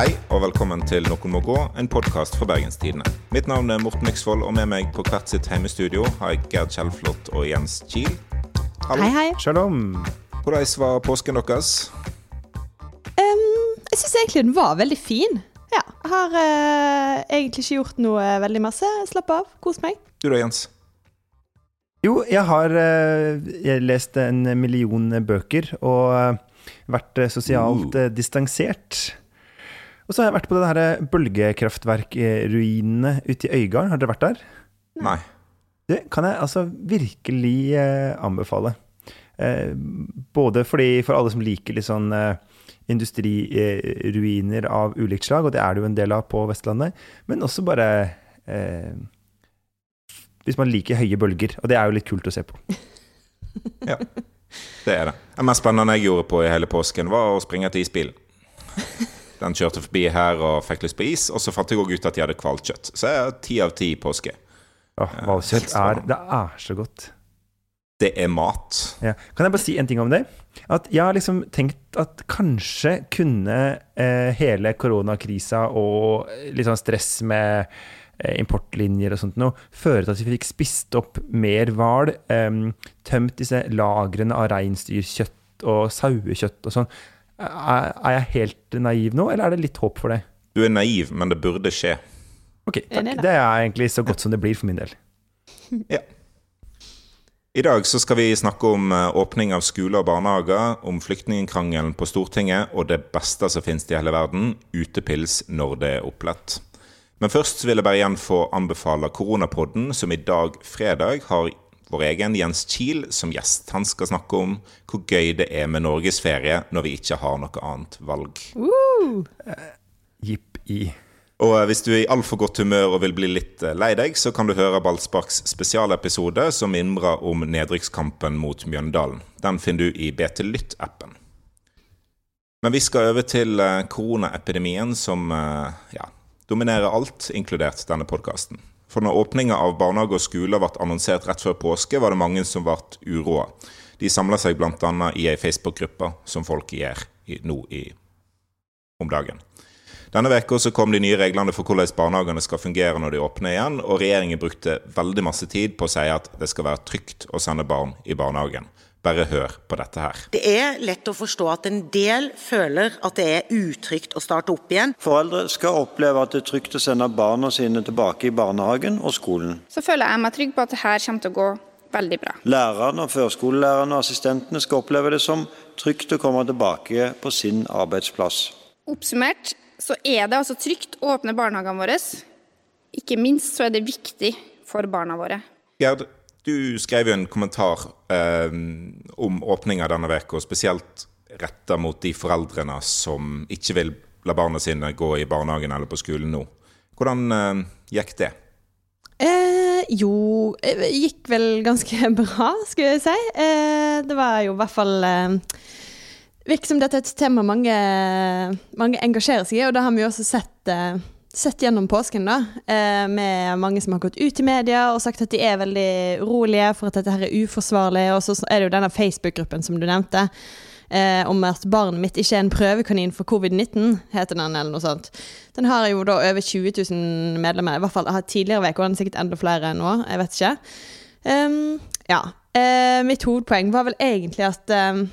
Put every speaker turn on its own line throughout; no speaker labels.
Hei og velkommen til Noen må gå, en podkast fra Bergenstidene. Mitt navn er Morten Myksvold, og med meg på hvert sitt heimestudio har jeg Gerd Kjellflot og Jens Kiel.
Hallo. Hei, hei.
Shalom.
Hvordan var påsken deres?
Um, jeg syns egentlig den var veldig fin. Ja. Jeg har uh, egentlig ikke gjort noe veldig masse. Slapp av, kos meg.
Du da, Jens?
Jo, jeg har uh, jeg lest en million bøker og uh, vært sosialt uh. distansert. Og så har jeg vært på det her bølgekraftverkruinene ute i Øygarden. Har dere vært der?
Nei.
Det kan jeg altså virkelig eh, anbefale. Eh, både fordi for alle som liker litt sånn eh, industriruiner av ulikt slag, og det er det jo en del av på Vestlandet, men også bare eh, hvis man liker høye bølger. Og det er jo litt kult å se på.
ja, det er det. Det mest spennende jeg gjorde på i hele påsken, var å springe til isbilen. Den kjørte forbi her og fikk lyst på is, og så fant jeg òg ut at de hadde kvalt kjøtt. Så jeg er ti av ti påske.
Åh, hvalkjøtt er Det er så godt.
Det er mat.
Ja. Kan jeg bare si en ting om det? At jeg har liksom tenkt at kanskje kunne eh, hele koronakrisa og litt sånn stress med eh, importlinjer og sånt noe, føre til at vi fikk spist opp mer hval, eh, tømt disse lagrene av reinsdyrkjøtt og sauekjøtt og sånn. Er jeg helt naiv nå, eller er det litt håp for det?
Du er naiv, men det burde skje.
Ok, takk. Det er egentlig så godt som det blir for min del.
Ja. I dag så skal vi snakke om eh, åpning av skoler og barnehager, om flyktningkrangelen på Stortinget og det beste som finnes i hele verden, utepils når det er opplett. Men først vil jeg bare igjen få anbefale Koronapodden, som i dag, fredag, har vår egen Jens Kiel som gjest. Han skal snakke om hvor gøy det er med norgesferie når vi ikke har noe annet valg.
Uh.
Jipp i.
Og eh, hvis du er i altfor godt humør og vil bli litt eh, lei deg, så kan du høre Ballsparks spesialepisode som mimrer om nedrykkskampen mot Mjøndalen. Den finner du i BT Lytt-appen. Men vi skal over til koronaepidemien som ja, dominerer alt, inkludert denne podkasten. For når åpninga av barnehage og skoler ble annonsert rett før påske, var det mange som ble uroa. De samla seg bl.a. i ei Facebook-gruppe, som folk gjør nå i, om dagen. Denne veka kom de nye reglene for hvordan barnehagene skal fungere når de åpner igjen, og regjeringen brukte veldig masse tid på å si at det skal være trygt å sende barn i barnehagen. Bare hør på dette her.
Det er lett å forstå at en del føler at det er utrygt å starte opp igjen.
Foreldre skal oppleve at det er trygt å sende barna sine tilbake i barnehagen og skolen.
Så føler jeg meg trygg på at det her kommer til å gå veldig bra.
Lærerne, og førskolelærerne og assistentene skal oppleve det som trygt å komme tilbake på sin arbeidsplass.
Oppsummert så er det altså trygt å åpne barnehagene våre. Ikke minst så er det viktig for barna våre.
Gerd, du skrev jo en kommentar eh, om åpninga denne uka, spesielt retta mot de foreldrene som ikke vil la barna sine gå i barnehagen eller på skolen nå. Hvordan eh, gikk det?
Eh, jo, eh, gikk vel ganske bra, skulle jeg si. Eh, det var jo i hvert fall eh, Virker som dette er et tema mange, mange engasjerer seg i, og det har vi jo også sett eh, sett gjennom påsken, da, eh, med mange som har gått ut i media og sagt at de er veldig urolige for at dette her er uforsvarlig. Og så er det jo denne Facebook-gruppen som du nevnte, eh, om at barnet mitt ikke er en prøvekanin for covid-19, heter den, eller noe sånt. Den har jo da over 20 000 medlemmer, i hvert fall tidligere uker, og den er sikkert enda flere nå, jeg vet ikke. Um, ja. Eh, mitt hovedpoeng var vel egentlig at um,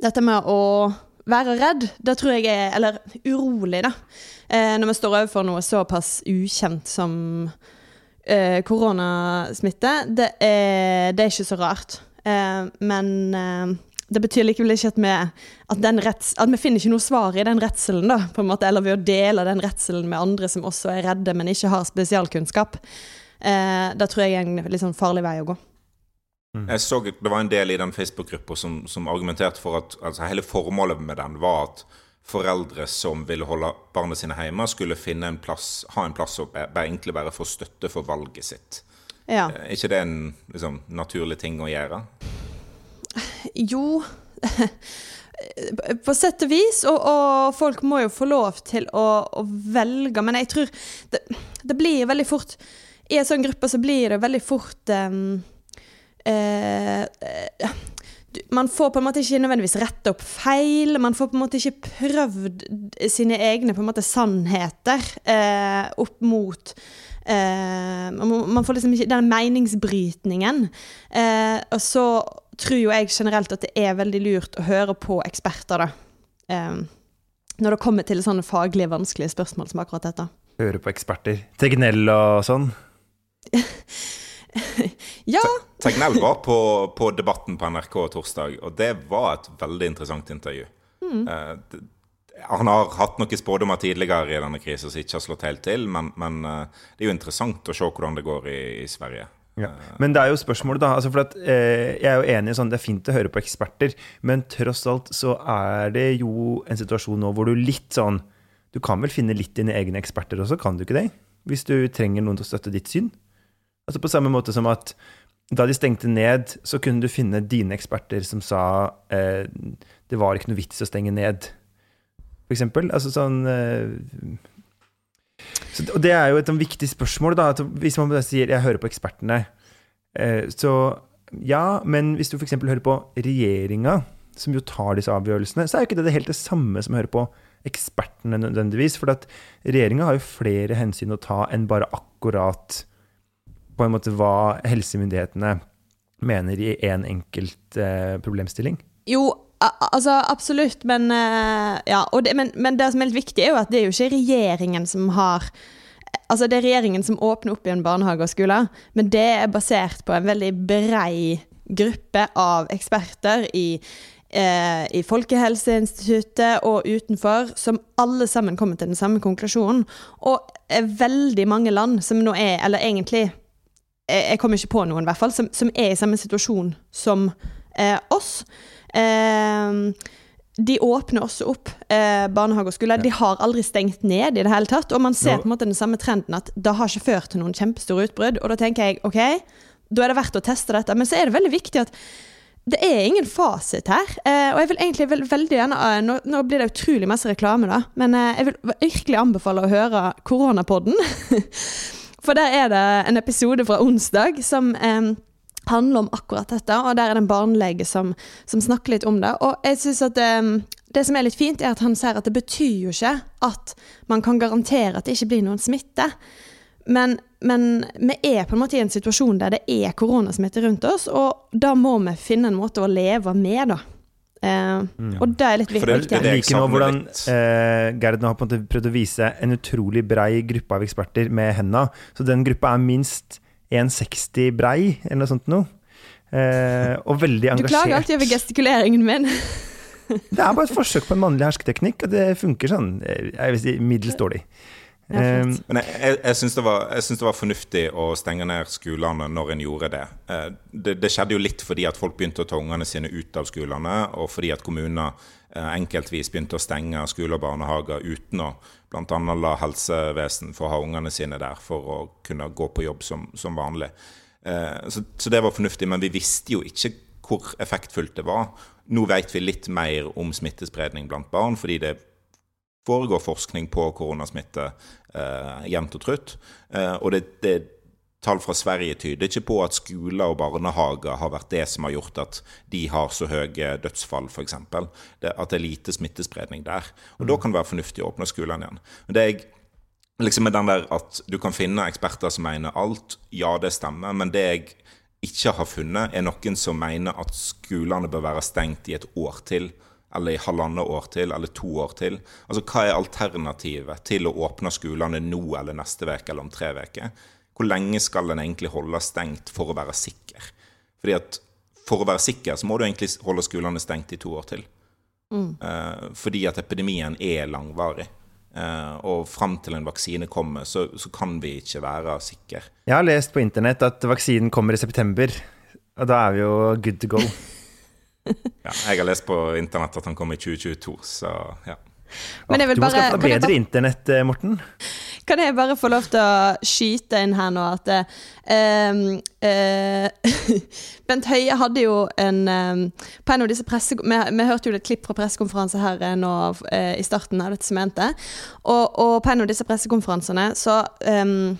dette med å være redd, det tror jeg er Eller urolig, da. Eh, når vi står overfor noe såpass ukjent som eh, koronasmitte. Det er, det er, ikke så rart. Eh, men eh, det betyr likevel ikke at vi, at, retts, at vi finner ikke noe svar i den redselen, da, på en måte, eller ved å dele den redselen med andre som også er redde, men ikke har spesialkunnskap. Eh, det tror jeg er en litt sånn farlig vei å gå.
Mm. Jeg så Det var en del i den Facebook-gruppa som, som, argumenterte for at altså, hele formålet med den var at foreldre som ville holde barna sine hjemme, skulle finne en plass, ha en plass å bare, egentlig bare få støtte for valget sitt.
Ja.
Er eh, ikke det en liksom, naturlig ting å gjøre?
Jo På sett og vis, og, og, folk må jo få lov til å, å velge, men jeg tror det, det, blir veldig fort I en sånn gruppe så blir det veldig fort um, Eh, Man får på en måte ikke nødvendigvis rette opp feil. Man får på en måte ikke prøvd sine egne på en måte sannheter eh, opp mot eh, Man får liksom ikke den meningsbrytningen. Eh, og så tror jo jeg generelt at det er veldig lurt å høre på eksperter, da. Eh, når det kommer til sånne faglige, vanskelige spørsmål som akkurat dette.
Høre på eksperter. Tegnell og sånn.
ja.
Tegnell var på, på, Debatten på NRK torsdag, og det var et veldig interessant intervju. Mm. Uh, det, han har hatt noen spådommer tidligere i denne krisen som ikke har slått helt til, men, men uh, det er jo interessant å se hvordan det går i, i Sverige.
Ja. Men det er jo spørsmålet, da. Altså at, eh, jeg er jo enig i sånn, det er fint å høre på eksperter, men tross alt så er det jo en situasjon nå hvor du litt sånn Du kan vel finne litt dine egne eksperter også, kan du ikke det? Hvis du trenger noen til å støtte ditt syn? Altså På samme måte som at da de stengte ned, så kunne du finne dine eksperter som sa eh, det var ikke noe vits å stenge ned, for eksempel. Altså sånn eh, så, og det er jo et viktig spørsmål, da. hvis man sier 'jeg hører på ekspertene', eh, så ja, men hvis du f.eks. hører på regjeringa, som jo tar disse avgjørelsene, så er jo ikke det, det helt det samme som å høre på ekspertene nødvendigvis. For at regjeringa har jo flere hensyn å ta enn bare akkurat på en måte hva helsemyndighetene mener i én en enkelt eh, problemstilling?
Jo, altså absolutt, men, eh, ja, det, men, men det som er litt viktig, er jo at det er jo ikke regjeringen som har Altså, det er regjeringen som åpner opp igjen barnehager og skoler, men det er basert på en veldig brei gruppe av eksperter i, eh, i Folkehelseinstituttet og utenfor, som alle sammen kommer til den samme konklusjonen. Og veldig mange land som nå er, eller egentlig jeg kommer ikke på noen, i hvert fall, som, som er i samme situasjon som eh, oss. Eh, de åpner også opp eh, barnehage og skole. Ja. De har aldri stengt ned i det hele tatt. Og man ser no. på en måte den samme trenden at det har ikke ført til noen kjempestore utbrudd. Og da tenker jeg OK, da er det verdt å teste dette. Men så er det veldig viktig at det er ingen fasit her. Eh, og jeg vil egentlig vel, veldig gjerne eh, nå, nå, blir det utrolig masse reklame, da. Men eh, jeg vil virkelig anbefale å høre Koronapodden. For der er det en episode fra onsdag som eh, handler om akkurat dette, og der er det en barnelege som, som snakker litt om det. Og jeg synes at um, det som er litt fint, er at han sier at det betyr jo ikke at man kan garantere at det ikke blir noen smitte. Men, men vi er på en måte i en situasjon der det er koronasmitte rundt oss, og da må vi finne en måte å leve med, da. Uh, mm. Og det er litt viktig.
Jeg liker nå hvordan uh, Gerd har på en måte prøvd å vise en utrolig brei gruppe av eksperter med henda. Så den gruppa er minst 1,60 brei, eller noe sånt noe. Eh, og veldig engasjert.
Du klager alltid over gestikuleringen min.
det er bare et forsøk på en mannlig hersketeknikk, og det funker sånn eh, jeg vil si, middels dårlig.
Um, Men jeg, jeg, jeg syns det, det, var fornuftig å stenge ned skolene når en gjorde det. Eh, det. det. skjedde jo litt fordi at folk begynte å ta ungene sine ut av skolene, og fordi at kommuner enkeltvis begynte å stenge skoler og barnehager uten å bl.a. la helsevesen få ha ungene sine der for å kunne gå på jobb som, som vanlig. Eh, så, så, det var fornuftig, men vi visste jo ikke hvor effektfullt det var. Nå vet vi litt mer om smittespredning blant barn, fordi det foregår forskning på koronasmitte eh, jevnt og trutt. Eh, og det, det tall fra Sverige tyder ikke på at skoler og barnehager har vært det som har gjort at de har så høye dødsfall, f.eks. At det er lite smittespredning der. Og mm. Da kan det være fornuftig å åpne skolene igjen. Men det er liksom med den der at du kan finne eksperter som mener alt, ja, det stemmer. Men det jeg ikke har funnet, er noen som mener at skolene bør være stengt i et år til. Eller i halvannet år til, eller to år til. Altså, Hva er alternativet til å åpne skolene nå eller neste uke eller om tre uker? hvor lenge skal en egentlig holde stengt for å være sikker? Fordi at For å være sikker så må du egentlig holde skolene stengt i to år til. Mm. Uh, fordi at epidemien er langvarig. Uh, og fram til en vaksine kommer, så, så, kan vi ikke være sikre.
Jeg har lest på internett at vaksinen kommer i september, og da er vi jo good to go.
ja, jeg har lest på internett at han kom i 2022, så ja.
Men jeg vil bare, du må skaffe deg bedre internett, eh, Morten.
Kan jeg bare få lov til å skyte inn her nå at uh, uh, Bent Høie hadde jo en um, På en av disse presse... Vi, vi hørte jo et klipp fra pressekonferanse her nå uh, i starten av dette sementet. Og, og, på en av disse pressekonferansene så um,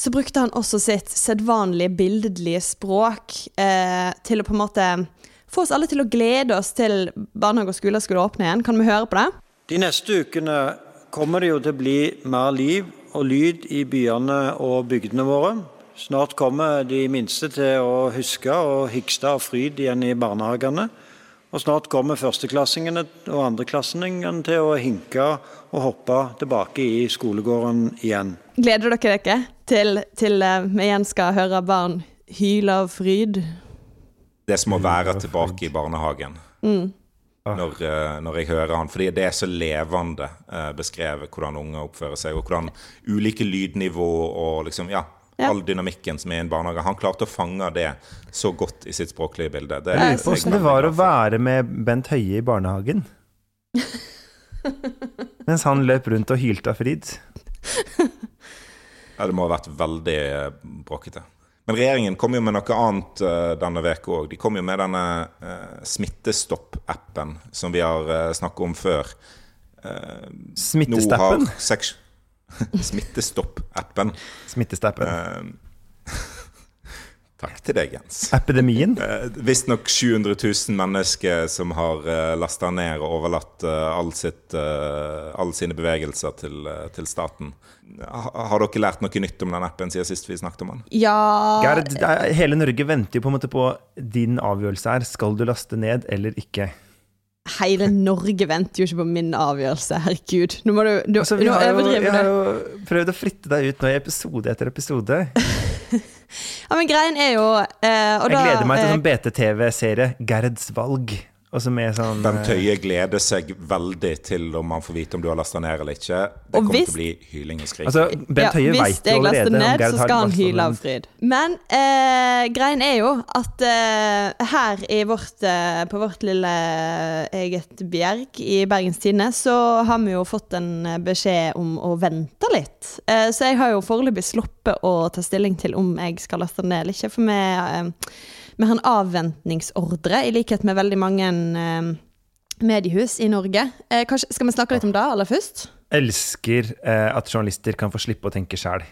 så brukte han også sitt sedvanlige billedlige språk til å på en måte få oss alle til å glede oss til barnehage og skoler skulle åpne igjen. Kan vi høre på det?
De neste ukene kommer det jo til å bli mer liv og lyd i byene og bygdene våre. Snart kommer de minste til å huske og hikste av fryd igjen i barnehagene. Og snart kommer førsteklassingene og andreklassingene til å hinke og hoppe tilbake i skolegården igjen.
Gleder dere dere til, til eh, vi igjen skal høre barn hyle av fryd?
Det er som å være tilbake i barnehagen. Når, eh, når jeg hører han, fordi det er så levende eh, beskrevet hvordan unger oppfører seg, og hvordan ulike lydnivå og liksom, ja,
Ja.
all dynamikken som er i en barnehage. Han klarte å fange det så godt i sitt språklige bilde. Det,
Jeg lurer på
er
det var å være med Bent Høie i barnehagen. Mens han løp rundt og hylte av fryd.
Ja, det må ha vært veldig eh, bråkete. Men regjeringen kom jo med noe annet eh, denne veka òg. De kom jo med denne uh, Smittestopp-appen som vi har uh, snakket om før. Eh,
Smittestappen.
Smittestopp-appen.
Smittestappen.
Eh, takk til deg, Jens.
Epidemien.
Uh, Visstnok 700 000 mennesker som har uh, lasta ned og overlatt eh, all eh, alle sine bevegelser til, eh, til staten. Ha, har dere lært noe nytt om den appen siden sist vi snakket om den?
Ja
Gerd, er- hele Norge venter jo på en måte på din avgjørelse her. Skal du laste ned eller ikke?
Hele Norge venter jo ikke på min avgjørelse, herregud. Nå må du, du
Altså, vi
Nå
har jo, jeg har jo prøvd å flytte deg ut nå i episode etter episode.
Ja, men greien er jo eh, og
Jeg
da,
gleder meg til
eh,
sånn BT-TV-serie, Gerds valg. Sånn
Bent Høie gleder seg veldig til om han får vite om du har lasta ned eller ikke. Det
Og
kommer
hvis-
til å bli hyling og skrik.
Altså, Bent Høie
Hvis
veit jo
jeg laster
allerede
ned, så skal han hyle av fryd. Men eh, greien er jo at eh, her i vårt, eh, på vårt lille eget bjerg i Bergens Tidende, så har vi jo fått en eh, beskjed om å vente litt. Eh, så jeg har jo foreløpig sluppet å ta stilling til om jeg skal laste ned eller ikke. For vi, eh, vi har en avventningsordre, i likhet med veldig mange eh, mediehus i Norge. Eh, kanskje, skal vi snakke litt om det aller først?
Elsker eh, at journalister kan få slippe å tenke sjæl.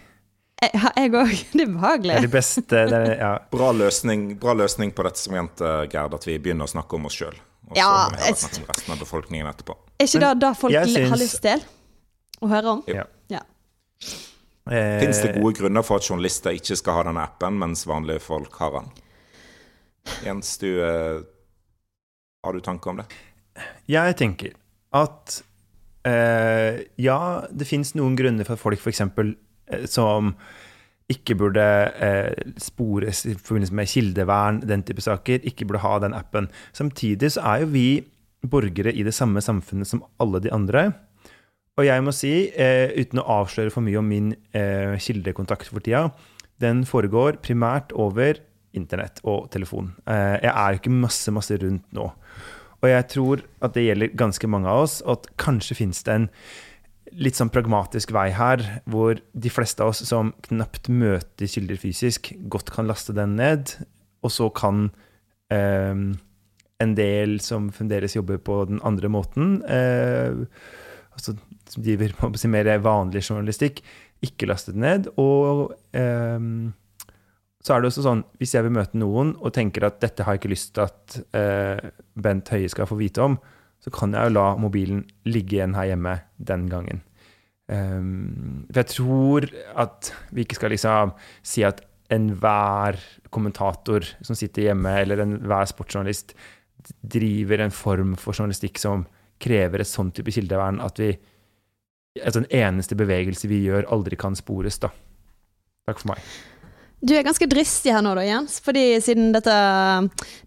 Jeg, ja, jeg òg. Det er
Det er
behagelig.
det beste. Det er, ja.
Bra løsning, bra løsning på dette segmentet, Gerd, at vi begynner å snakke om oss sjøl. Og så
Ja,
må vi snakke om resten av befolkningen etterpå.
Er ikke det det folk
jeg syns-
har lyst til å høre om?
Ja.
Ja.
Eh,
Fins det gode grunner for at journalister ikke skal ha denne appen, mens vanlige folk har den? Jens, du eh, Har du tanker om det?
Jeg tenker at eh, ja, det fins noen grunner for at folk f.eks. Eh, som ikke burde eh, spores i forbindelse med kildevern, den type saker, ikke burde ha den appen. Samtidig så er jo vi borgere i det samme samfunnet som alle de andre. Og jeg må si, eh, uten å avsløre for mye om min eh, kildekontakt for tida, den foregår primært over internett og telefon. Eh, jeg er jo ikke masse, masse rundt nå. Og jeg tror at det gjelder ganske mange av oss, at kanskje finnes det en litt sånn pragmatisk vei her, hvor de fleste av oss som knapt møter kilder fysisk, godt kan laste den ned, og så kan eh, en del som fremdeles jobber på den andre måten, eh, altså som driver med mer vanlig journalistikk, ikke laste den ned. Og eh, så er det også sånn, hvis jeg vil møte noen og tenker at dette har jeg ikke lyst til at eh, Bent Høie skal få vite om, så kan jeg jo la mobilen ligge igjen her hjemme den gangen. Um, for jeg tror at vi ikke skal liksom si at enhver kommentator som sitter hjemme, eller enhver sportsjournalist, driver en form for journalistikk som krever et sånn type kildevern at vi altså den eneste bevegelse vi gjør, aldri kan spores, da. Takk for meg.
Du er ganske dristig her nå, da, Jens. Fordi siden dette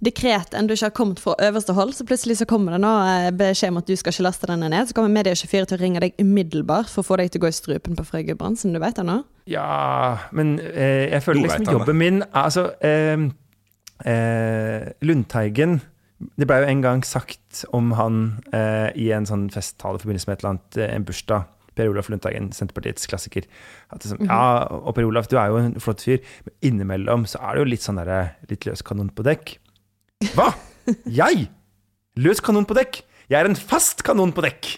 dekretet ennå ikke har kommet fra øverste hold, så plutselig så kommer det nå eh, beskjed om at du skal ikke laste denne ned. Så kommer Media 24 til å ringe deg umiddelbart for å få deg til å gå i strupen på Frøy Gudbrandsen. Du vet det nå?
Ja, men eh, jeg føler liksom jobben min Altså, eh, eh, Lundteigen Det blei jo en gang sagt om han eh, i en sånn festtale i forbindelse med et eller annet, eh, en bursdag. Per Olaf Lundteigen, Senterpartiets klassiker. At sånn, Ja, og Per Olaf, du er jo en flott fyr, men innimellom så er det jo litt sånn derre Litt løs kanon på dekk. Hva? Jeg? Løs kanon på dekk? Jeg er en fast kanon på dekk!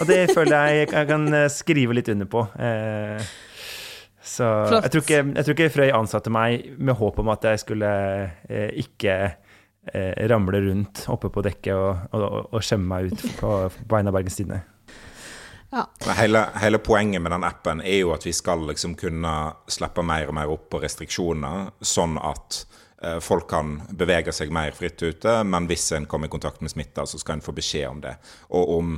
Og det føler jeg jeg kan eh, skrive litt under på. Eh, så jeg tror, ikke, jeg tror ikke Frøy ansatte meg med håp om at jeg skulle eh, ikke ramle rundt oppe på dekket og, og, og skjemme meg ut på, på vegne av Bergens Tidende.
Ja.
Hele, hele, poenget med den appen er jo at vi skal liksom kunne slippe mer og mer opp på restriksjoner, sånn at eh, folk kan bevege seg mer fritt ute. Men hvis en kommer i kontakt med smitta, så skal en få beskjed om det. Og om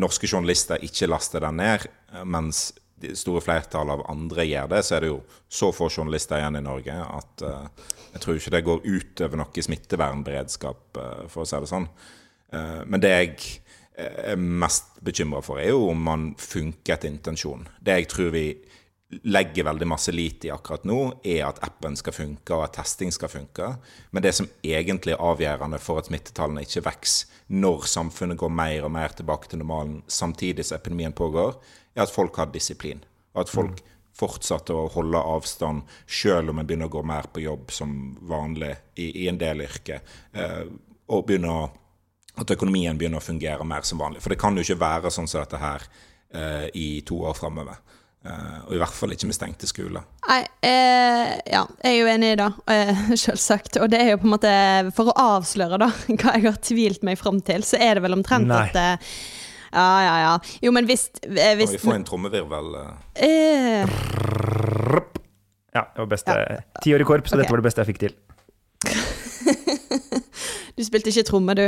norske journalister ikke laster den ned, eh, mens det store flertallet av andre gjør det, så er det jo så få journalister igjen i Norge at uh, jeg tror ikke det går utover noe smittevernberedskap, uh, for å si det sånn. Uh, men det jeg er mest bekymra for, er jo om man funker etter intensjon. Det jeg tror vi legger veldig masse lit i akkurat nå, er at appen skal funke, og at testing skal funke. Men det som egentlig er avgjørende for at smittetallene ikke vokser når samfunnet går mer og mer tilbake til normalen samtidig som epidemien pågår, er at folk har disiplin. Og at folk mm. fortsetter å holde avstand selv om en begynner å gå mer på jobb som vanlig i, i en del yrker. Eh, og begynner å at økonomien begynner å fungere mer som vanlig. For det kan jo ikke være sånn som dette her eh, i to år framover. Eh, og i hvert fall ikke med stengte skoler.
Nei, eh, ja, jeg er jo enig i det, eh, selvsagt. Og det er jo på en måte For å avsløre da, hva jeg har tvilt meg fram til, så er det vel omtrent Nei. at eh, Ja, ja, ja. Jo, men hvis,
eh, hvis Kan vi få en trommevirvel? Eh?
Ja, det var beste Ti år i korps, og okay. dette var det beste jeg fikk til.
du spilte ikke tromme, du.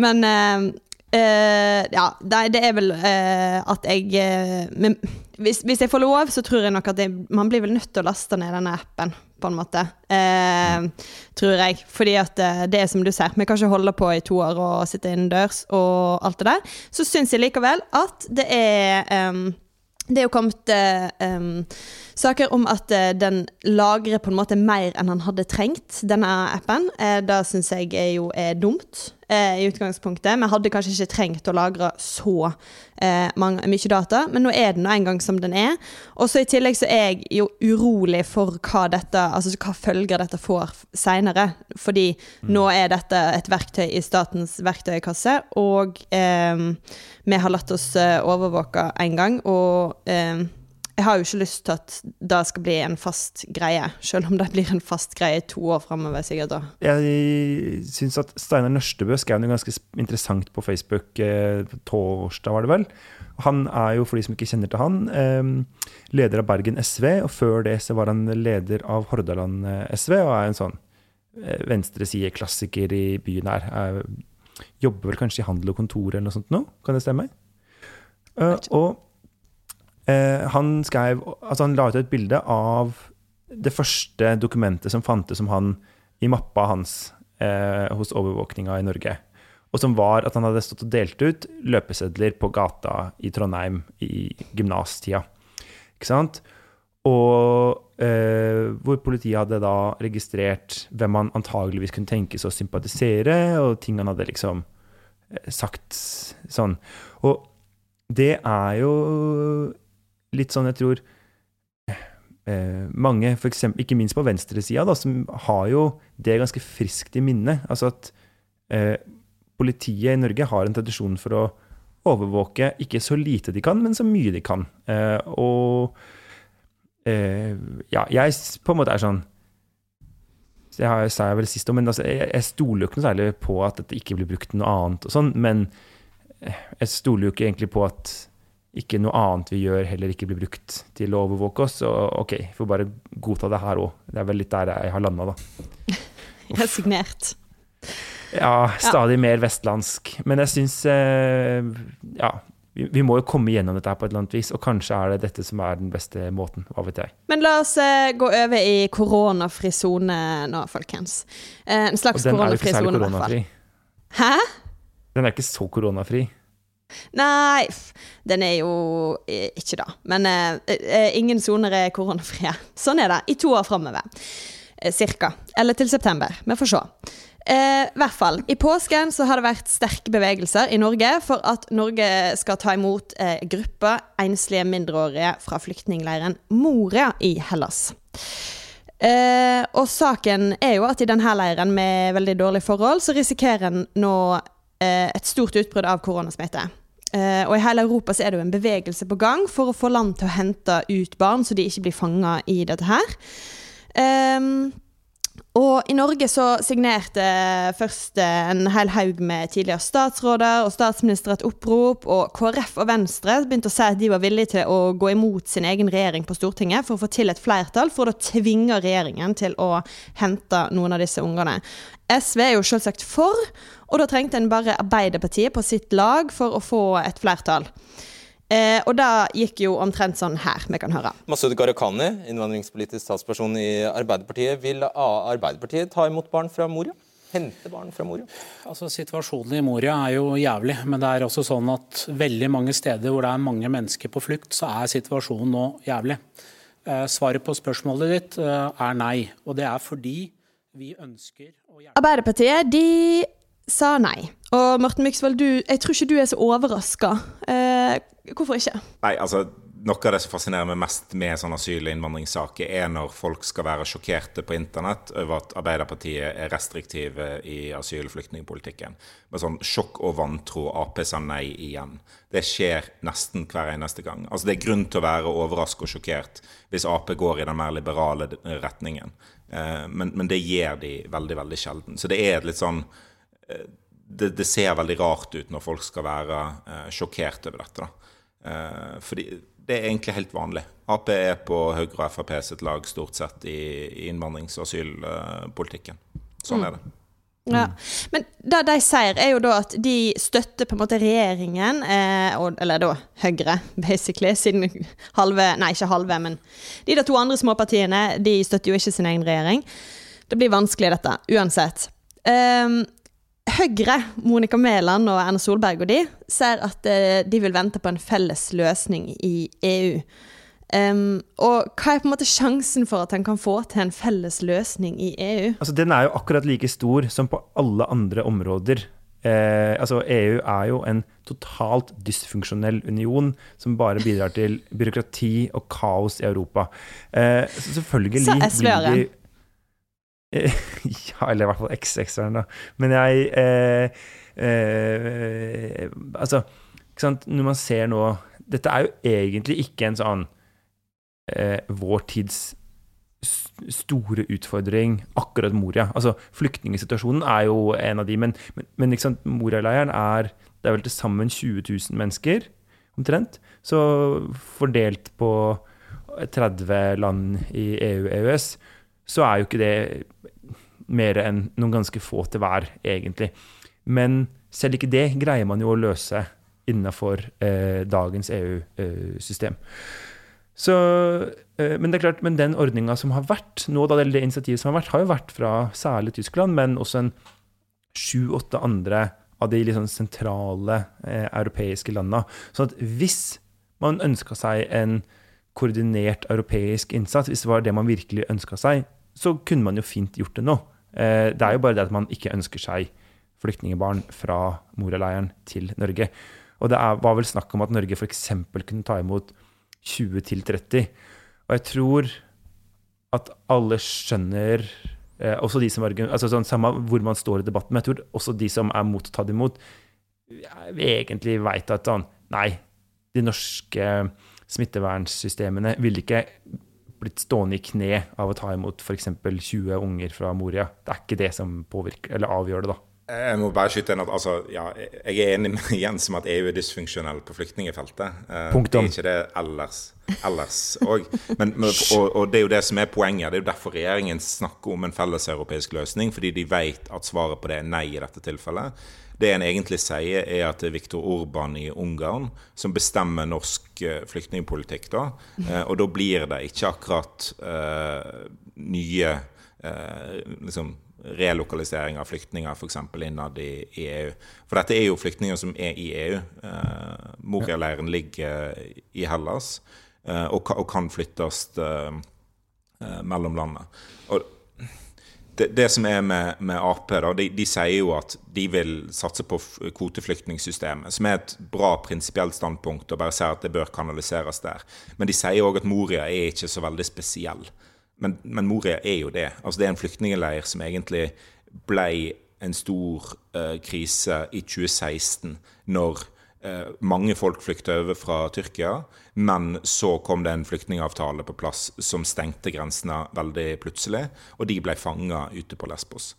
Men uh, uh, ja, det er vel uh, at jeg men, hvis, hvis, jeg får lov, så tror jeg nok at jeg, man blir vel nødt til å laste ned denne appen, på en måte. tror jeg. Fordi at det er som du ser, vi kan ikke holde på i to år og sitte innendørs og alt det der. Så syns jeg likevel at det er um, det er jo kommet um, saker om at uh, den lagrer på en måte mer enn han hadde trengt, denne appen. Uh, det syns jeg er jo er dumt uh, i utgangspunktet. Vi hadde kanskje ikke trengt å lagre så mange, mye data, men nå er den nå engang som den er. Og så i tillegg så er jeg jo urolig for hva dette, altså hva følger dette får seinere. Fordi mm. nå er dette et verktøy i statens verktøykasse, og vi har latt oss overvåke en gang. og jeg har jo ikke lyst til at det skal bli en fast greie, selv om det blir en fast greie i to år framover. sikkert da.
Jeg syns at Steinar Nørstebø skrev noe ganske interessant på Facebook eh, torsdag, var det vel. Han er jo, for de som ikke kjenner til han, eh, leder av Bergen SV, og før det så var han leder av Hordaland eh, SV, og er en sånn eh, venstreside-klassiker i byen her. Er, jobber vel kanskje i handel og kontor eller noe sånt nå, kan det stemme? Uh, og Eh, han skrev Altså, han la ut et bilde av det første dokumentet som fantes om han i mappa hans eh, hos overvåkninga i Norge. Og som var at han hadde stått og delt ut løpesedler på gata i Trondheim i gymnastida. Ikke sant? Og eh, hvor politiet hadde da registrert hvem han antageligvis kunne tenkes å sympatisere, og ting han hadde liksom eh, sagt sånn. Og det er jo litt sånn jeg tror eh, mange, for eksempel, ikke minst på venstresida, som har jo det ganske friskt i minne. Altså at eh, politiet i Norge har en tradisjon for å overvåke ikke så lite de kan, men så mye de kan. Eh, og eh, ja, jeg på en måte er sånn det sa jeg vel sist om, men altså, jeg, jeg stoler jo ikke noe særlig på at dette ikke blir brukt noe annet og sånn, men eh, jeg stoler jo ikke egentlig på at ikke noe annet vi gjør, heller ikke blir brukt til å overvåke oss. Så OK, får bare godta det her òg. Det er vel litt der jeg har landa, da.
Resignert.
Ja, stadig ja. mer vestlandsk. Men jeg syns eh, Ja, vi, vi, må jo komme gjennom dette her på et eller annet vis, og kanskje er det dette som er den beste måten. Hva vet jeg.
Men la oss eh, gå over i koronafri sone nå, folkens. Eh, en slags koronafri sone, i hvert fall. Hæ?
Den er ikke så koronafri.
Nei, den er jo eh, ikke det. Men eh, eh, ingen soner er koronafrie. Sånn er det i to år framover. Eh, cirka. Eller til september. Vi får se. Eh, hvert fall. I påsken så har det vært sterke bevegelser i Norge for at Norge skal ta imot eh, gruppa enslige mindreårige fra flyktningleiren Moria i Hellas. Eh, og saken er jo at i denne leiren med veldig dårlige forhold, så risikerer en nå et stort utbrudd av koronasmitte. Uh, og i hele Europa så er det jo en bevegelse på gang for å få land til å hente ut barn, så de ikke blir fanga i dette her. Um, Og i Norge så signerte først en hel haug med tidligere statsråder og statsminister et opprop, og KrF og Venstre begynte å si at de var villige til å gå imot sin egen regjering på Stortinget for å få til et flertall, for å tvinge regjeringen til å hente noen av disse ungene. SV er jo selvsagt for, og da trengte en bare Arbeiderpartiet på sitt lag for å få et flertall. Eh, og da gikk jo omtrent sånn her, vi kan høre.
Masud Gharahkhani, innvandringspolitisk statsperson i Arbeiderpartiet. Vil Arbeiderpartiet ta imot barn fra Moria? Hente barn fra Moria?
Altså, Situasjonen i Moria er jo jævlig, men det er også sånn at veldig mange steder hvor det er mange mennesker på flukt, så er situasjonen nå jævlig. Eh, svaret på spørsmålet ditt eh, er nei, og det er fordi vi ønsker å hjelpe
Arbeiderpartiet, de sa nei. Og Morten Myksvold, jeg tror ikke du er så overraska. Eh, hvorfor ikke?
Nei, altså noe av det som fascinerer meg mest med sånne asyl- og innvandringssaker, er når folk skal være sjokkerte på internett over at Arbeiderpartiet er restriktive i asyl- og flyktningpolitikken. Med sånn sjokk og vantro. Ap sa nei igjen. Det skjer nesten hver eneste gang. Altså Det er grunn til å være overrasket og sjokkert hvis Ap går i den mer liberale retningen. Eh, men, men det gjør de veldig, veldig sjelden. Så det er et litt sånn det, det, ser veldig rart ut når folk skal være eh, sjokkert over dette. Eh, fordi det er egentlig helt vanlig. Ap er på Høyre og Frp sitt lag stort sett i, i innvandrings- og asylpolitikken. Sånn mm. er det.
Ja. Men det de sier, er jo da at de støtter på en måte regjeringen, eh, og, eller da Høyre, basically, siden halve Nei, ikke halve, men de der to andre småpartiene de støtter jo ikke sin egen regjering. Det blir vanskelig, dette, uansett. Um, Høyre, Monica Mæland og Erna Solberg og de, ser at uh, de vil vente på en felles løsning i EU. Um, og hva er på en måte sjansen for at en kan få til en felles løsning i EU?
Altså, Den er jo akkurat like stor som på alle andre områder. Eh, altså, EU er jo en totalt dysfunksjonell union som bare bidrar til byråkrati og kaos i Europa. Eh, så selvfølgelig
blir de
ja, eller i hvert fall XX-eren, da. Men jeg eh, eh, Altså, ikke sant, når man ser nå Dette er jo egentlig ikke en sånn eh, vår tids store utfordring, akkurat Moria. Altså, Flyktningsituasjonen er jo en av de, men, men, men Moria-leiren er det er vel til sammen 20 000 mennesker, omtrent. Så fordelt på 30 land i EU-EØS, så er jo ikke det mer enn noen ganske få til hver, egentlig. Men selv ikke det greier man jo å løse innenfor eh, dagens EU-system. Så, eh, men det er klart, men den ordninga som har vært nå, da, eller det initiativet som har vært, har jo vært fra særlig Tyskland, men også en sju-åtte andre av de liksom sentrale eh, europeiske landene. Så at hvis man ønska seg en koordinert europeisk innsats, hvis det var det man virkelig ønska seg, så kunne man jo fint gjort det nå. Eh, det er jo bare det at man ikke ønsker seg flyktningbarn fra Moria-leiren til Norge. Og det var vel snakk om at Norge f.eks. kunne ta imot 20-30. Og jeg tror at alle skjønner eh, også de som altså sånn, Samme hvor man står i debatten, men jeg tror også de som er mot å ta det imot, egentlig veit at sånn Nei, de norske smittevernsystemene vil ikke blitt stående i kne av å ta imot f.eks. 20 unger fra Moria. Det er ikke det som påvirker, eller avgjør det, da.
Jeg må bare skyte inn at altså, ja, jeg er enig med Jens om at EU er dysfunksjonell på flyktningfeltet.
Eh, Punktum.
Det er ikke det ellers ellers òg. Og, og, det er jo det som er poenget. Det er jo derfor regjeringen snakker om en felleseuropeisk løsning. Fordi de vet at svaret på det er nei i dette tilfellet. Det en egentlig sier, er at det er Viktor Orban i Ungarn som bestemmer norsk uh, flyktningpolitikk. da, uh, Og da blir det ikke akkurat uh, nye liksom, relokalisering av flyktninger f.eks. innad i, i, EU. For dette er jo flyktninger som er i EU. Eh, Moria-leiren ligger i Hellas og, og, kan flyttes mellom landene. Og det, det, som er med, med Ap, da, de, de, sier jo at de vil satse på kvoteflyktningssystemet, som er et bra prinsipielt standpunkt, og bare sier at det bør kanaliseres der. Men de sier òg at Moria er ikke så veldig spesiell. Men, men, Moria er jo det. Altså Det er en flyktningleir som egentlig ble en stor uh, krise i 2016, når mange folk flykta over fra Tyrkia, men så kom det en flyktningavtale på plass som stengte grensene veldig plutselig, og de ble fanga ute på Lesbos.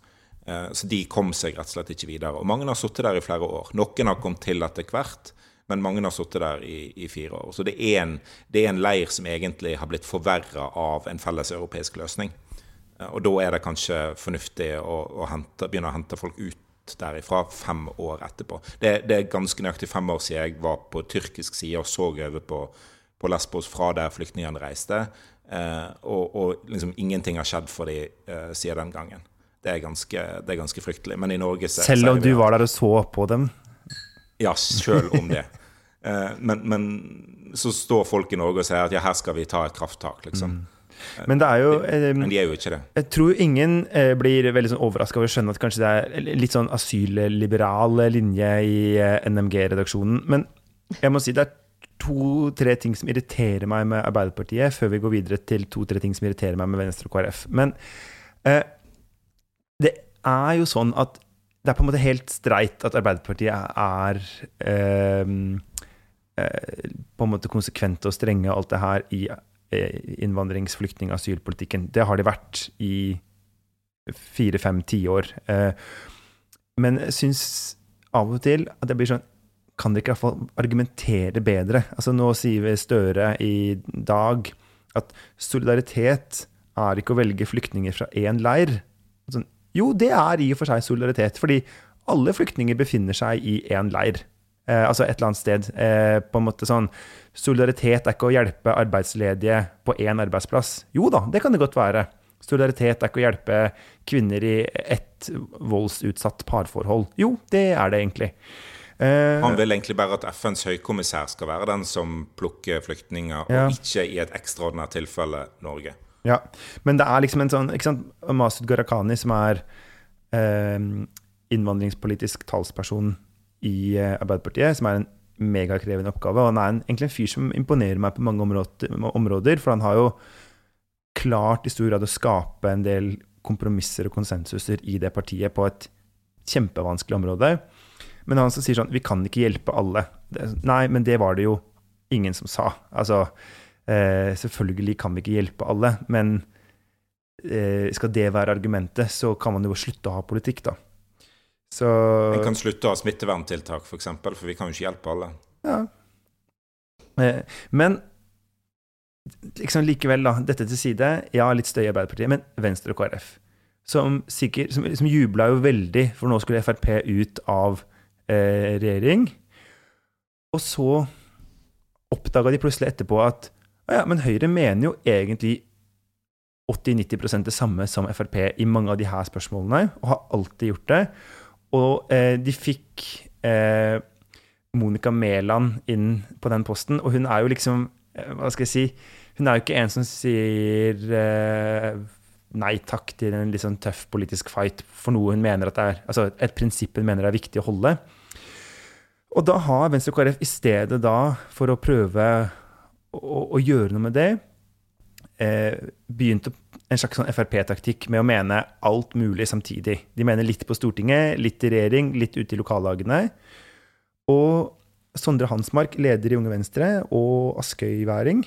Eh, så de kom seg rett og slett ikke videre. Og mange har sittet der i flere år. Noen har kommet til etter hvert, men mange har sittet der i, i, fire år. Så det er, en, det er en leir som egentlig har blitt forverra av en felles europeisk løsning. Eh, og da er det kanskje fornuftig å, å hente, begynne å hente folk ut derifra fem år etterpå. Det, det, er ganske nøyaktig fem år siden jeg var på tyrkisk side og så over på, på Lesbos fra der flyktningene reiste. Eh, og, og liksom ingenting har skjedd for dem eh, siden den gangen. Det er, ganske, det er ganske, fryktelig. Men i Norge så,
Selv om du var der og så på dem?
Ja, sjøl om det. Eh, men, men, så står folk i Norge og sier at ja, her skal vi ta et krafttak, liksom. Mm.
Men det er jo
eh, Men de er jo ikke det.
Jeg tror ingen eh, blir veldig sånn overraska over å skjønne at kanskje det er litt sånn asylliberal linje i eh, NMG-redaksjonen. Men jeg må si det er to-tre ting som irriterer meg med Arbeiderpartiet, før vi går videre til to-tre ting som irriterer meg med Venstre og KrF. Men eh, det er jo sånn at det er på en måte helt streit at Arbeiderpartiet er eh, eh, på en måte konsekvente og strenge og alt det her i eh, innvandrings-, flyktning- asylpolitikken. Det har de vært i fire-fem tiår. Eh, men jeg syns av og til at jeg blir sånn Kan dere ikke iallfall argumentere bedre? Altså Nå sier Støre i dag at solidaritet er ikke å velge flyktninger fra én leir. Sånn, jo, det er i og for seg solidaritet, fordi alle flyktninger befinner seg i én leir. Eh, altså et eller annet sted. Eh, på en måte sånn Solidaritet er ikke å hjelpe arbeidsledige på én arbeidsplass. Jo da, det kan det godt være. Solidaritet er ikke å hjelpe kvinner i ett voldsutsatt parforhold. Jo, det er det egentlig.
Eh, Han vil egentlig bare at FNs høykommissær skal være den som plukker flyktninger, ja. og ikke i et ekstraordinært tilfelle Norge.
Ja, men det er liksom en sånn ikke sant, Masud Gharahkhani, som er eh, innvandringspolitisk talsperson i eh, Arbeiderpartiet, som er en megakrevende oppgave. Og han er en, egentlig en fyr som imponerer meg på mange områder, for han har jo klart i stor grad å skape en del kompromisser og konsensuser i det partiet på et kjempevanskelig område. Men han som sier sånn Vi kan ikke hjelpe alle. Det, nei, men det var det jo ingen som sa. Altså Eh, selvfølgelig kan vi ikke hjelpe alle, men eh, skal det være argumentet, så kan man jo slutte å ha politikk, da.
Så En kan slutte å ha smitteverntiltak, f.eks., for, eksempel, for vi kan jo ikke hjelpe alle.
Ja. Eh, men liksom likevel, da, dette til side. Ja, litt støy i Arbeiderpartiet, men Venstre og KrF. Som, sikker, som, som jubla jo veldig, for nå skulle Frp ut av eh, regjering. Og så oppdaga de plutselig etterpå at ja, men Høyre mener jo egentlig 80-90% det samme som Frp i mange av de her spørsmålene, og har alltid gjort det. Og eh, de fikk eh, Monica Mæland inn på den posten, og hun er jo liksom eh, Hva skal jeg si Hun er jo ikke en som sier eh, nei takk til en litt sånn tøff politisk fight for noe hun mener at det er Altså et prinsipp hun mener er viktig å holde. Og da har Venstre og KrF i stedet da, for å prøve å, å gjøre noe med det, eh, begynte en slags sånn Frp-taktikk med å mene alt mulig samtidig. De mener litt på Stortinget, litt i regjering, litt ute i lokallagene. Og Sondre Hansmark, leder i Unge Venstre, og Askøy-væring,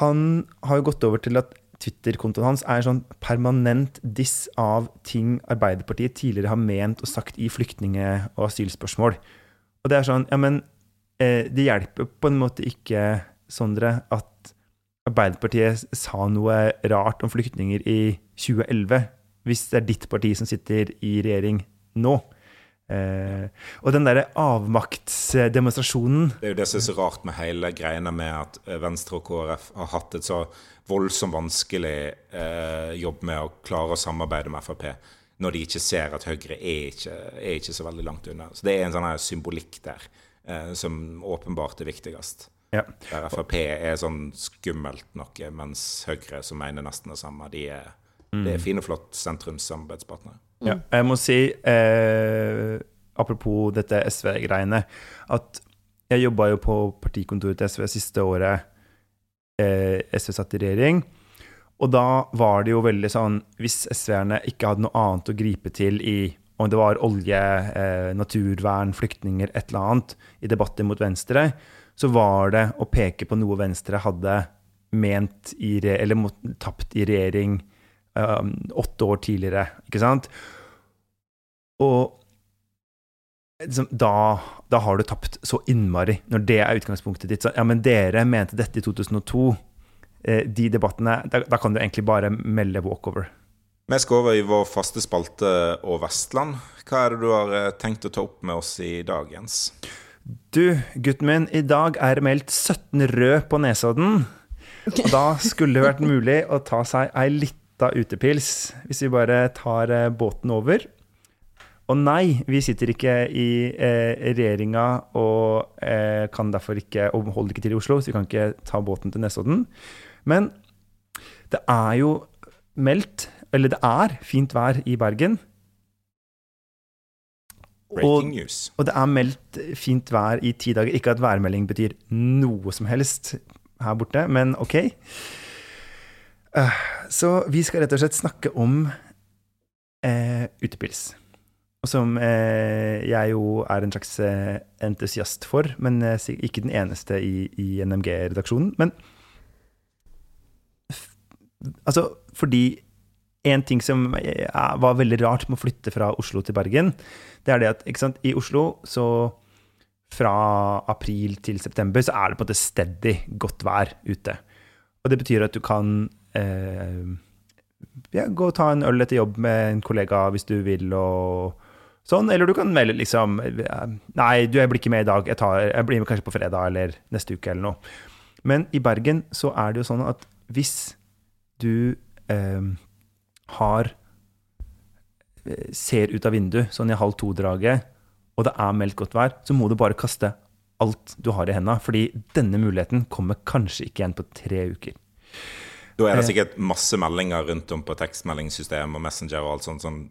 han har jo gått over til at Twitter-kontoen hans er en sånn permanent diss av ting Arbeiderpartiet tidligere har ment og sagt i flyktninge- og asylspørsmål. Og det er sånn Ja, men eh, det hjelper på en måte ikke, Sondre, at Arbeiderpartiet sa noe rart om flyktninger i 2011, hvis det er ditt parti som sitter i regjering nå. Eh, og den derre avmaktsdemonstrasjonen
Det er jo det som er så rart med hele greiene med at eh, Venstre og KrF har hatt et så voldsomt vanskelig eh, jobb med å klare å samarbeide med Frp, når de ikke ser at Høyre er ikke, er ikke så veldig langt unna. Så det er en sånn symbolikk der eh, som åpenbart er viktigst. Ja. Der Frp er sånn skummelt noe, mens Høyre, som mener nesten det samme, de er, mm. det er fine, flott sentrumssamarbeidspartnere.
Mm. Ja, jeg må si, eh, apropos dette SV-greiene, at jeg jobba jo på partikontoret til SV siste året eh, SV satt i regjering. Og da var det jo veldig sånn Hvis SV-erne ikke hadde noe annet å gripe til i om det var olje, eh, naturvern, flyktninger, et eller annet, i debatter mot Venstre, så var det å peke på noe Venstre hadde ment i, eller tapt i regjering um, åtte år tidligere, ikke sant? Og liksom, da, da har du tapt så innmari, når det er utgangspunktet ditt. Så, ja, men dere mente dette i 2002. Eh, de debattene, da, da kan du egentlig bare melde walkover.
Vi skal over i vår faste spalte og Vestland. Hva er det du har eh, tenkt å ta opp med oss i dag, Jens?
Du, gutten min, i dag er det meldt 17 rød på Nesodden. Og da skulle det vært mulig å ta seg ei lita utepils, hvis vi bare tar eh, båten over. Og nei, vi sitter ikke i eh, regjeringa og eh, kan derfor ikke og holder ikke til i Oslo, så vi kan ikke ta båten til Nesodden. Men det er jo meldt, eller det er fint vær i Bergen.
Breaking news.
Og det er meldt fint vær i ti dager. Ikke at værmelding betyr noe som helst her borte, men OK. Eh, Så vi skal rett og slett snakke om eh, utepils. Og som eh, jeg jo er en slags eh, entusiast for, men eh, ikke den eneste i, i NMG-redaksjonen. Men altså, fordi en ting som eh, var veldig rart med å flytte fra Oslo til Bergen, det er det at sant, i Oslo så fra april til september så er det på en måte steady godt vær ute. Og det betyr at du kan eh, ja, gå og ta en øl etter jobb med en kollega hvis du vil, og sånn. Eller du kan melde liksom eh, Nei, du, jeg blir ikke med i dag. Jeg, tar, jeg blir med kanskje på fredag eller neste uke eller noe. Men i Bergen så er det jo sånn at hvis du eh, har eh, Ser ut av vinduet sånn i halv to-draget, og det er meldt godt vær, så må du bare kaste alt du har i henda. Fordi denne muligheten kommer kanskje ikke igjen på tre uker.
Da er det
Eh.
sikkert masse meldinger rundt om på tekstmeldingssystem og Messenger og alt sånt. sånn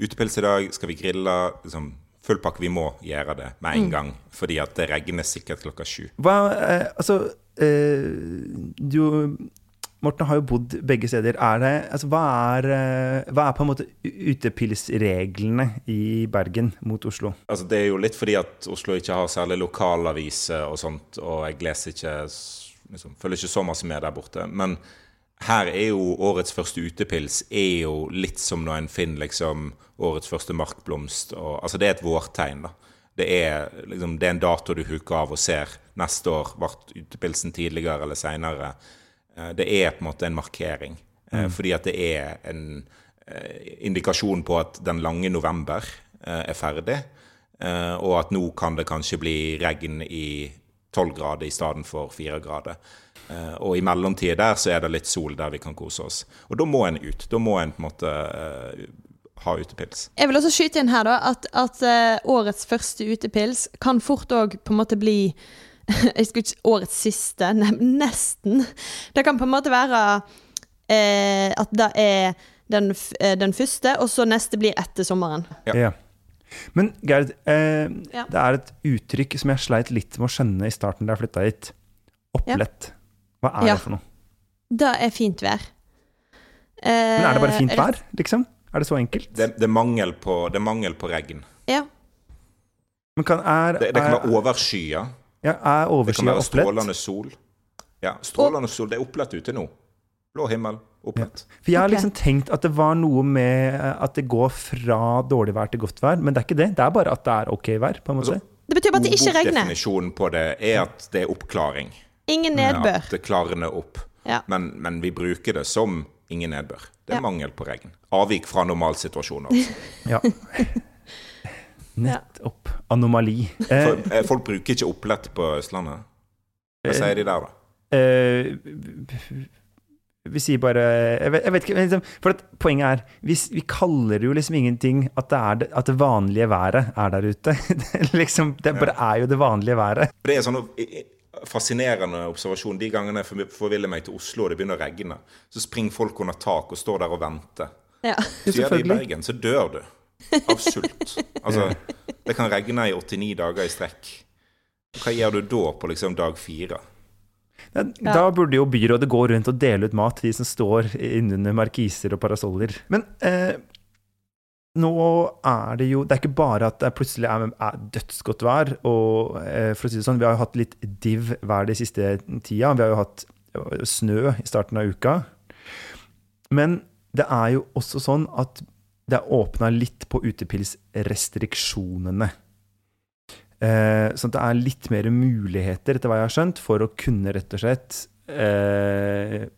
Utepils i dag, skal vi grille? Liksom, full pakke, vi må gjøre det med en
Mm.
gang. Fordi at det regner sikkert klokka sju.
Hva, eh, altså eh, Du, Morten, har jo bodd begge steder. Er det, altså, hva, er, eh, hva er på en måte utepilsreglene i Bergen mot Oslo?
Altså, det er jo litt fordi at Oslo ikke har særlig lokalaviser og sånt, og jeg leser ikke liksom, Følger ikke så masse med der borte. Men her er jo årets første utepils er jo litt som når en finner liksom årets første markblomst. Og, altså, det er et vårtegn, da. Det er, liksom, det er en dato du huker av og ser. Neste år ble utepilsen tidligere eller seinere. Det er på en måte en markering. eh,
Mm.
Fordi at det er en eh, indikasjon på at den lange november eh, er ferdig. eh, Og at nå kan det kanskje bli regn i 12 grader i stedet for 4 grader. Eh, Og i mellomtida der så er det litt sol der vi kan kose oss. Og da må en ut. Da må en på en måte eh, ha utepils.
Jeg vil også skyte inn her da, at, at eh, årets første utepils kan fort òg på en måte bli Jeg skulle ikke årets siste, ne nesten. Det kan på en måte være eh, at det er den, eh, den første, og så neste blir etter sommeren.
Ja. Men Gerd, eh,
Ja.
det er et uttrykk som jeg sleit litt med å skjønne i starten da jeg flytta hit. Opplett. Hva er
Ja.
det for noe?
Det er fint vær.
Men er det bare fint
Eh,
vær, liksom? Er det så enkelt?
Det, det, er, mangel på, det er mangel på regn.
Ja.
Men kan, er,
Det, det kan
er,
være overskya.
Ja, er
Det kan være
opplett?
strålende sol. Ja, strålende sol. Det er opplett ute nå. Blå himmel, opplett.
For jeg har liksom tenkt at det var noe med eh, at det går fra dårlig vær til godt vær, men det er ikke det. Det er bare at det er ok vær, på en måte.
Altså,
Det betyr bare at det ikke regner.
Definisjonen på det er at det er oppklaring.
Ingen nedbør.
At det klarner opp.
Ja.
Men, men vi bruker det som ingen nedbør. Det er
Ja.
mangel på regn. Avvik fra normalsituasjoner. Altså.
Ja. Nettopp. Anomali. Eh,
For, eh, folk bruker ikke opplett på Østlandet. Hva sier de der, da?
Uh, vi sier bare Jeg vet, jeg vet ikke. Liksom, for at poenget er vi, vi kaller jo liksom ingenting at det, er det, at det vanlige været er der ute. Det, liksom, det bare er jo det vanlige været.
Det er en sånn fascinerende observasjon. De gangene jeg forviller meg til Oslo og det begynner å regne, så springer folk under tak og står der og venter.
Ja.
Så gjør det i. Bergen, så dør du av sult. Altså, det kan regne i 89 dager i strekk. Hva gjør du da på liksom dag fire?
Da, da burde jo byrådet gå rundt og dele ut mat til de som står innunder markiser og parasoller. Men eh, nå er det jo Det er ikke bare at det plutselig er, er dødsgodt vær. Og eh, for å si det sånn, vi har jo hatt litt div vær de siste tida. Vi har jo hatt eh, snø i starten av uka. Men det er jo også sånn at det er åpna litt på utepilsrestriksjonene. Eh, sånn at det er litt mer muligheter, etter hva jeg har skjønt, for å kunne rett og slett eh,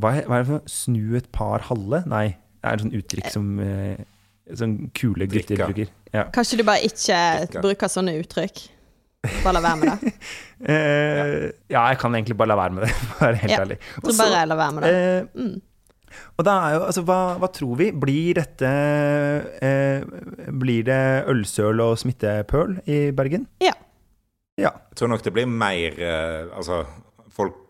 hva, er, hva er det for noe? Snu et par halve? Nei, det er et sånt uttrykk som eh, sånn kule gutter
Drikka.
bruker. Ja.
Kanskje du bare ikke
Ikke.
bruker sånne uttrykk? Bare la være med det.
Eh, ja, jeg kan egentlig bare la være med det, for å være helt
Ja.
ærlig.
Også, bare la være med det. Mm.
Og da er jo, altså, hva, hva tror vi? Blir dette eh, Blir det ølsøl og smittepøl i Bergen?
Ja.
Ja.
Jeg tror nok det blir mer eh, Altså, folk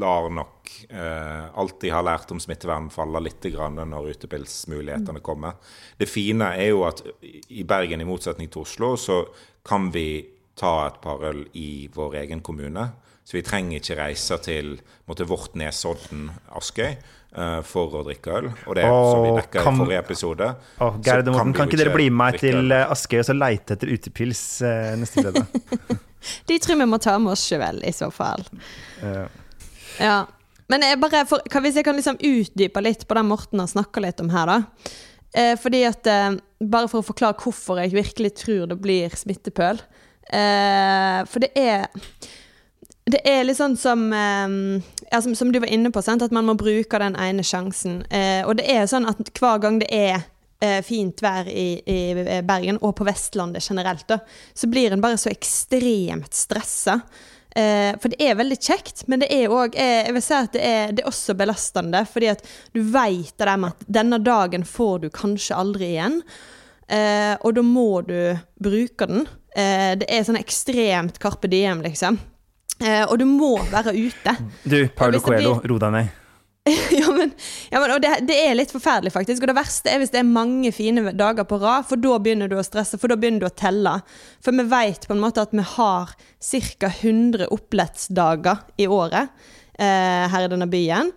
lar nok eh, alt de har lært om smittevern, falle litt grann når utepilsmulighetene kommer. Det fine er jo at i Bergen, i motsetning til Oslo, så kan vi ta et par øl i vår egen kommune. Så vi trenger ikke reise til måtte, vårt Nesodden, Askøy, for å drikke øl. Og det som vi dekka i forrige episode.
Oh, og Morten, kan ikke dere bli med meg til eh, Askøy og så leite etter utepils eh, neste fredag?
De tror vi må ta med oss sjøl, i så fall.
Uh.
Ja. Men jeg bare for, kan, hvis jeg kan liksom utdype litt på det Morten har snakka litt om her, da. Eh, fordi at eh, Bare for å forklare hvorfor jeg virkelig tror det blir smittepøl. Eh, for det er det er litt sånn som, eh, ja, som, som du var inne på, sant? at man må bruke den ene sjansen. Eh, og det er sånn at hver gang det er eh, fint vær i, i Bergen, og på Vestlandet generelt, da, så blir en bare så ekstremt stressa. Eh, for det er veldig kjekt, men det er òg Jeg vil si at det er, det er også belastende, fordi at du veit det der at denne dagen får du kanskje aldri igjen. Eh, og da må du bruke den. Eh, det er sånn ekstremt Carpe Diem, liksom. Eh, og du må være ute.
Du, Paulo
blir-
Coelho, ro deg ned.
ja, men, ja, men og det, det er litt forferdelig, faktisk. Og det verste er hvis det er mange fine dager på rad, for da begynner du å stresse, for da begynner du å telle. For vi vet på en måte at vi har ca. 100 opplettsdager i året eh, her i denne byen.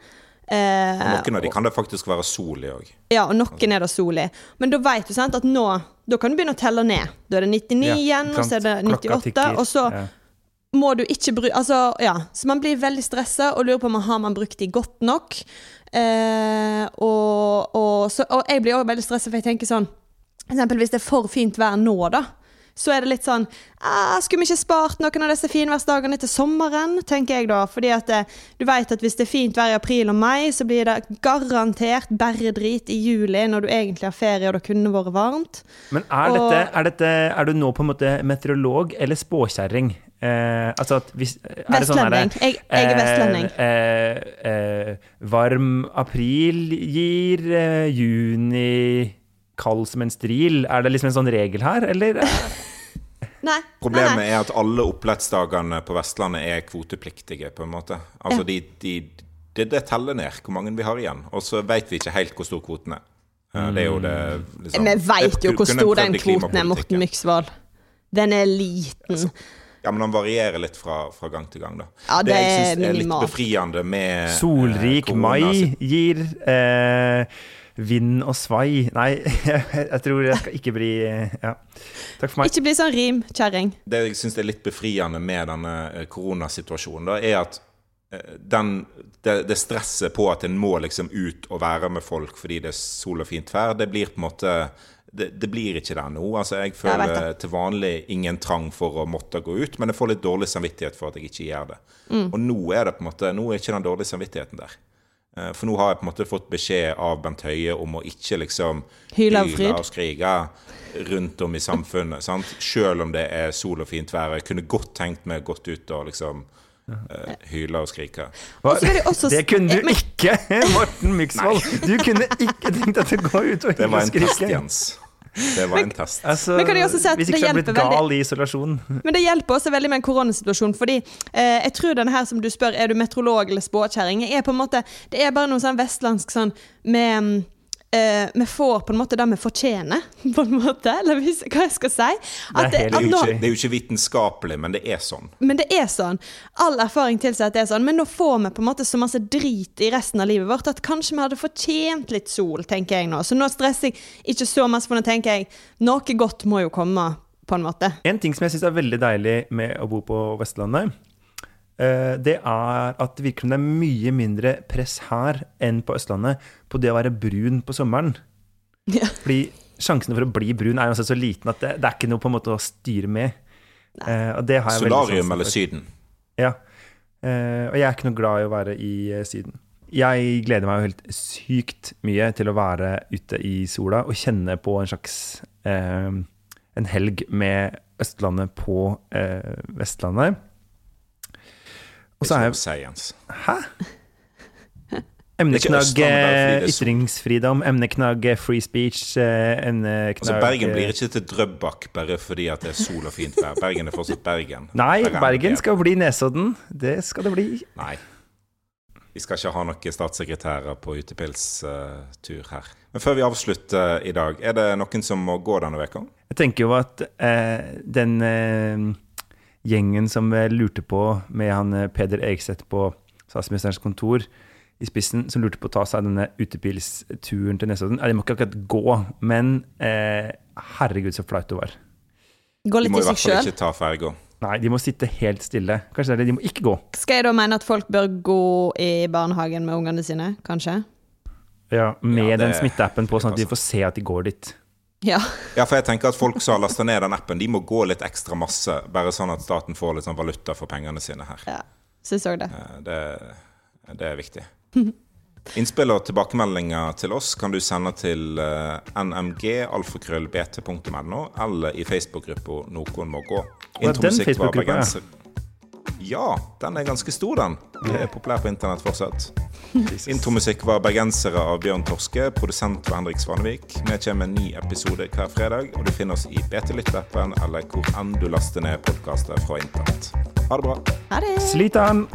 Eh,
Noen av de kan det faktisk være sol i òg.
ja, og noen er det sol i. Men da vet du sant, at nå da kan du begynne å telle ned. Da er det 99
Ja,
igjen, og så er det 98, og så
Ja.
Må du ikke bruke Altså, ja. Så man blir veldig stressa og lurer på om man har man brukt de godt nok. Eh, og, og, så, og jeg blir også veldig stressa, for jeg tenker sånn For eksempel hvis det er for fint vær nå, da. Så er det litt sånn ah, Skulle vi ikke spart noen av disse finværsdagene til sommeren? tenker jeg da. Fordi at det, du vet at hvis det er fint vær i april og mai, så blir det garantert berredrit i juli når du egentlig har ferie og det kunne vært varmt.
Men er,
Og-
dette, er, dette, er du nå på en måte meteorolog eller spåkjerring? Eh, altså at hvis er sånn
Vestlending. Jeg, jeg er vestlending.
Eh, eh, varm april gir eh, juni kald som en stril. Er det liksom en sånn regel her, eller?
Nei.
Problemet
nei, nei.
er at alle opplætsdagene på Vestlandet er kvotepliktige, på en måte. Altså, de, de, det, det teller ned hvor mange vi har igjen, og så vet vi ikke helt hvor stor kvoten er. Det er jo det liksom,
Vi veit jo hvor stor den kvoten er. Morten Myksvold. Den er liten.
Ja, men den varierer litt fra, fra gang til gang, da.
Ja, det
jeg
er
er litt befriende med eh,
Solrik
korona
mai gir eh, vind og svai. Nei, jeg tror jeg skal ikke bli Ja. Takk for meg.
Ikke bli sånn rim, kjerring.
Det jeg syns er litt befriende med denne eh, koronasituasjonen, da, er at eh, den, det, det stresset på at en må liksom ut og være med folk fordi det er sol og fint vær, det blir på en måte det, det blir ikke der nå. Altså, jeg
Jeg
føler
jeg
til vanlig ingen trang for å måtte gå ut, men jeg får litt dårlig samvittighet for at jeg ikke gjør det.
Mm.
Og nå er det på en måte Nå er ikke den dårlige samvittigheten der. Eh, For nå har jeg på en måte fått beskjed av Bent Høie om å ikke liksom
Hyle
og skrike rundt om i samfunnet. sant? Selv om det er sol og fint vær. Jeg kunne godt tenkt meg gått ut og liksom uh, hyle og skrike.
Og også-
Det kunne du ikke, Morten Myksvold! Du kunne ikke tenkt at å går ut og
Det var en
skrike.
test, Jens. Det var en test.
Altså,
Men kan jeg også si at
hvis ikke
det
hjelper blitt gal i isolasjon.
Men det hjelper også veldig med en koronasituasjon, fordi eh, jeg tror den her som du spør, er du meteorolog eller spåkjerring, er på en måte Det er bare noe sånn vestlandsk sånn med mm, eh, vi får på en måte det vi fortjener, på en måte, eller hvis, hva jeg skal si.
Det er helt
Det er, jo
nå-
ikke, det er jo ikke vitenskapelig, men det er sånn.
men det er sånn. All erfaring tilsier at det er sånn. Men nå får vi på en måte så masse drit i resten av livet vårt at kanskje vi hadde fortjent litt sol, tenker jeg nå. Så nå stresser jeg ikke så masse, for nå tenker jeg noe godt må jo komme, på en måte.
En ting som jeg syns er veldig deilig med å bo på Vestlandet, det er at det virker som det er mye mindre press her enn på Østlandet på det å være brun på sommeren.
Ja.
Fordi sjansene for å bli brun er uansett så liten at det, det er ikke noe på en måte å styre med. Eh, og det har jeg
Solarium eller. Syden.
Ja. Eh, og jeg er ikke noe glad i å være i eh, Syden. Jeg gleder meg jo helt sykt mye til å være ute i sola og kjenne på en slags eh, En helg med Østlandet på eh, Vestlandet. Og så er jeg
science.
Hæ? Emneknagg ytringsfridom, emneknagg free speech, eh, emneknagg
Altså, Bergen blir ikke til Drøbak bare fordi det er sol og fint vær. Bergen er fortsatt Bergen.
Nei,
Der er
Bergen skal bli Nesodden. Det skal det bli.
Nei. Vi skal ikke ha noen statssekretærer på utepilstur her. Men før vi avslutter i dag, er det noen som må gå denne uka?
Jeg tenker jo at eh, den eh, gjengen som lurte på med han eh, Peder Eikseth på statsministerens kontor i spissen, som lurte på å ta seg denne utepilsturen til Nesodden ja, De må ikke akkurat gå, men eh, herregud, så flaut det var.
Gå
De må
i
i hvert fall ikke ta ferga.
Nei, de må sitte helt stille. Kanskje det er det, de må ikke gå.
Skal jeg da mene at folk bør gå i barnehagen med ungene sine, kanskje?
Ja, med
Ja, det-
den smitteappen på, sånn at de får se at de går dit.
Ja.
Ja, for jeg tenker at folk som har lasta ned den appen, de må gå litt ekstra masse. Bare sånn at staten får litt sånn valuta for pengene sine her.
ja. synes jeg det.
Eh, Det, det er viktig. Innspill og tilbakemeldinger til oss kan du sende til uh, nmg.alfakrøllbt.no eller i Facebook-gruppa Noen må gå. Intromusikk var bergenser- Ja, den er ganske stor, den. Det er populær på internett fortsatt. Intromusikk var 'Bergensere' av Bjørn Torske. Produsent var Henrik Svanevik. Vi kommer med en ny episode hver fredag, og du finner oss i BT Lytt-appen eller hvor enn du laster ned podkaster fra internett. Ha det bra.
Ha det.
Slit an!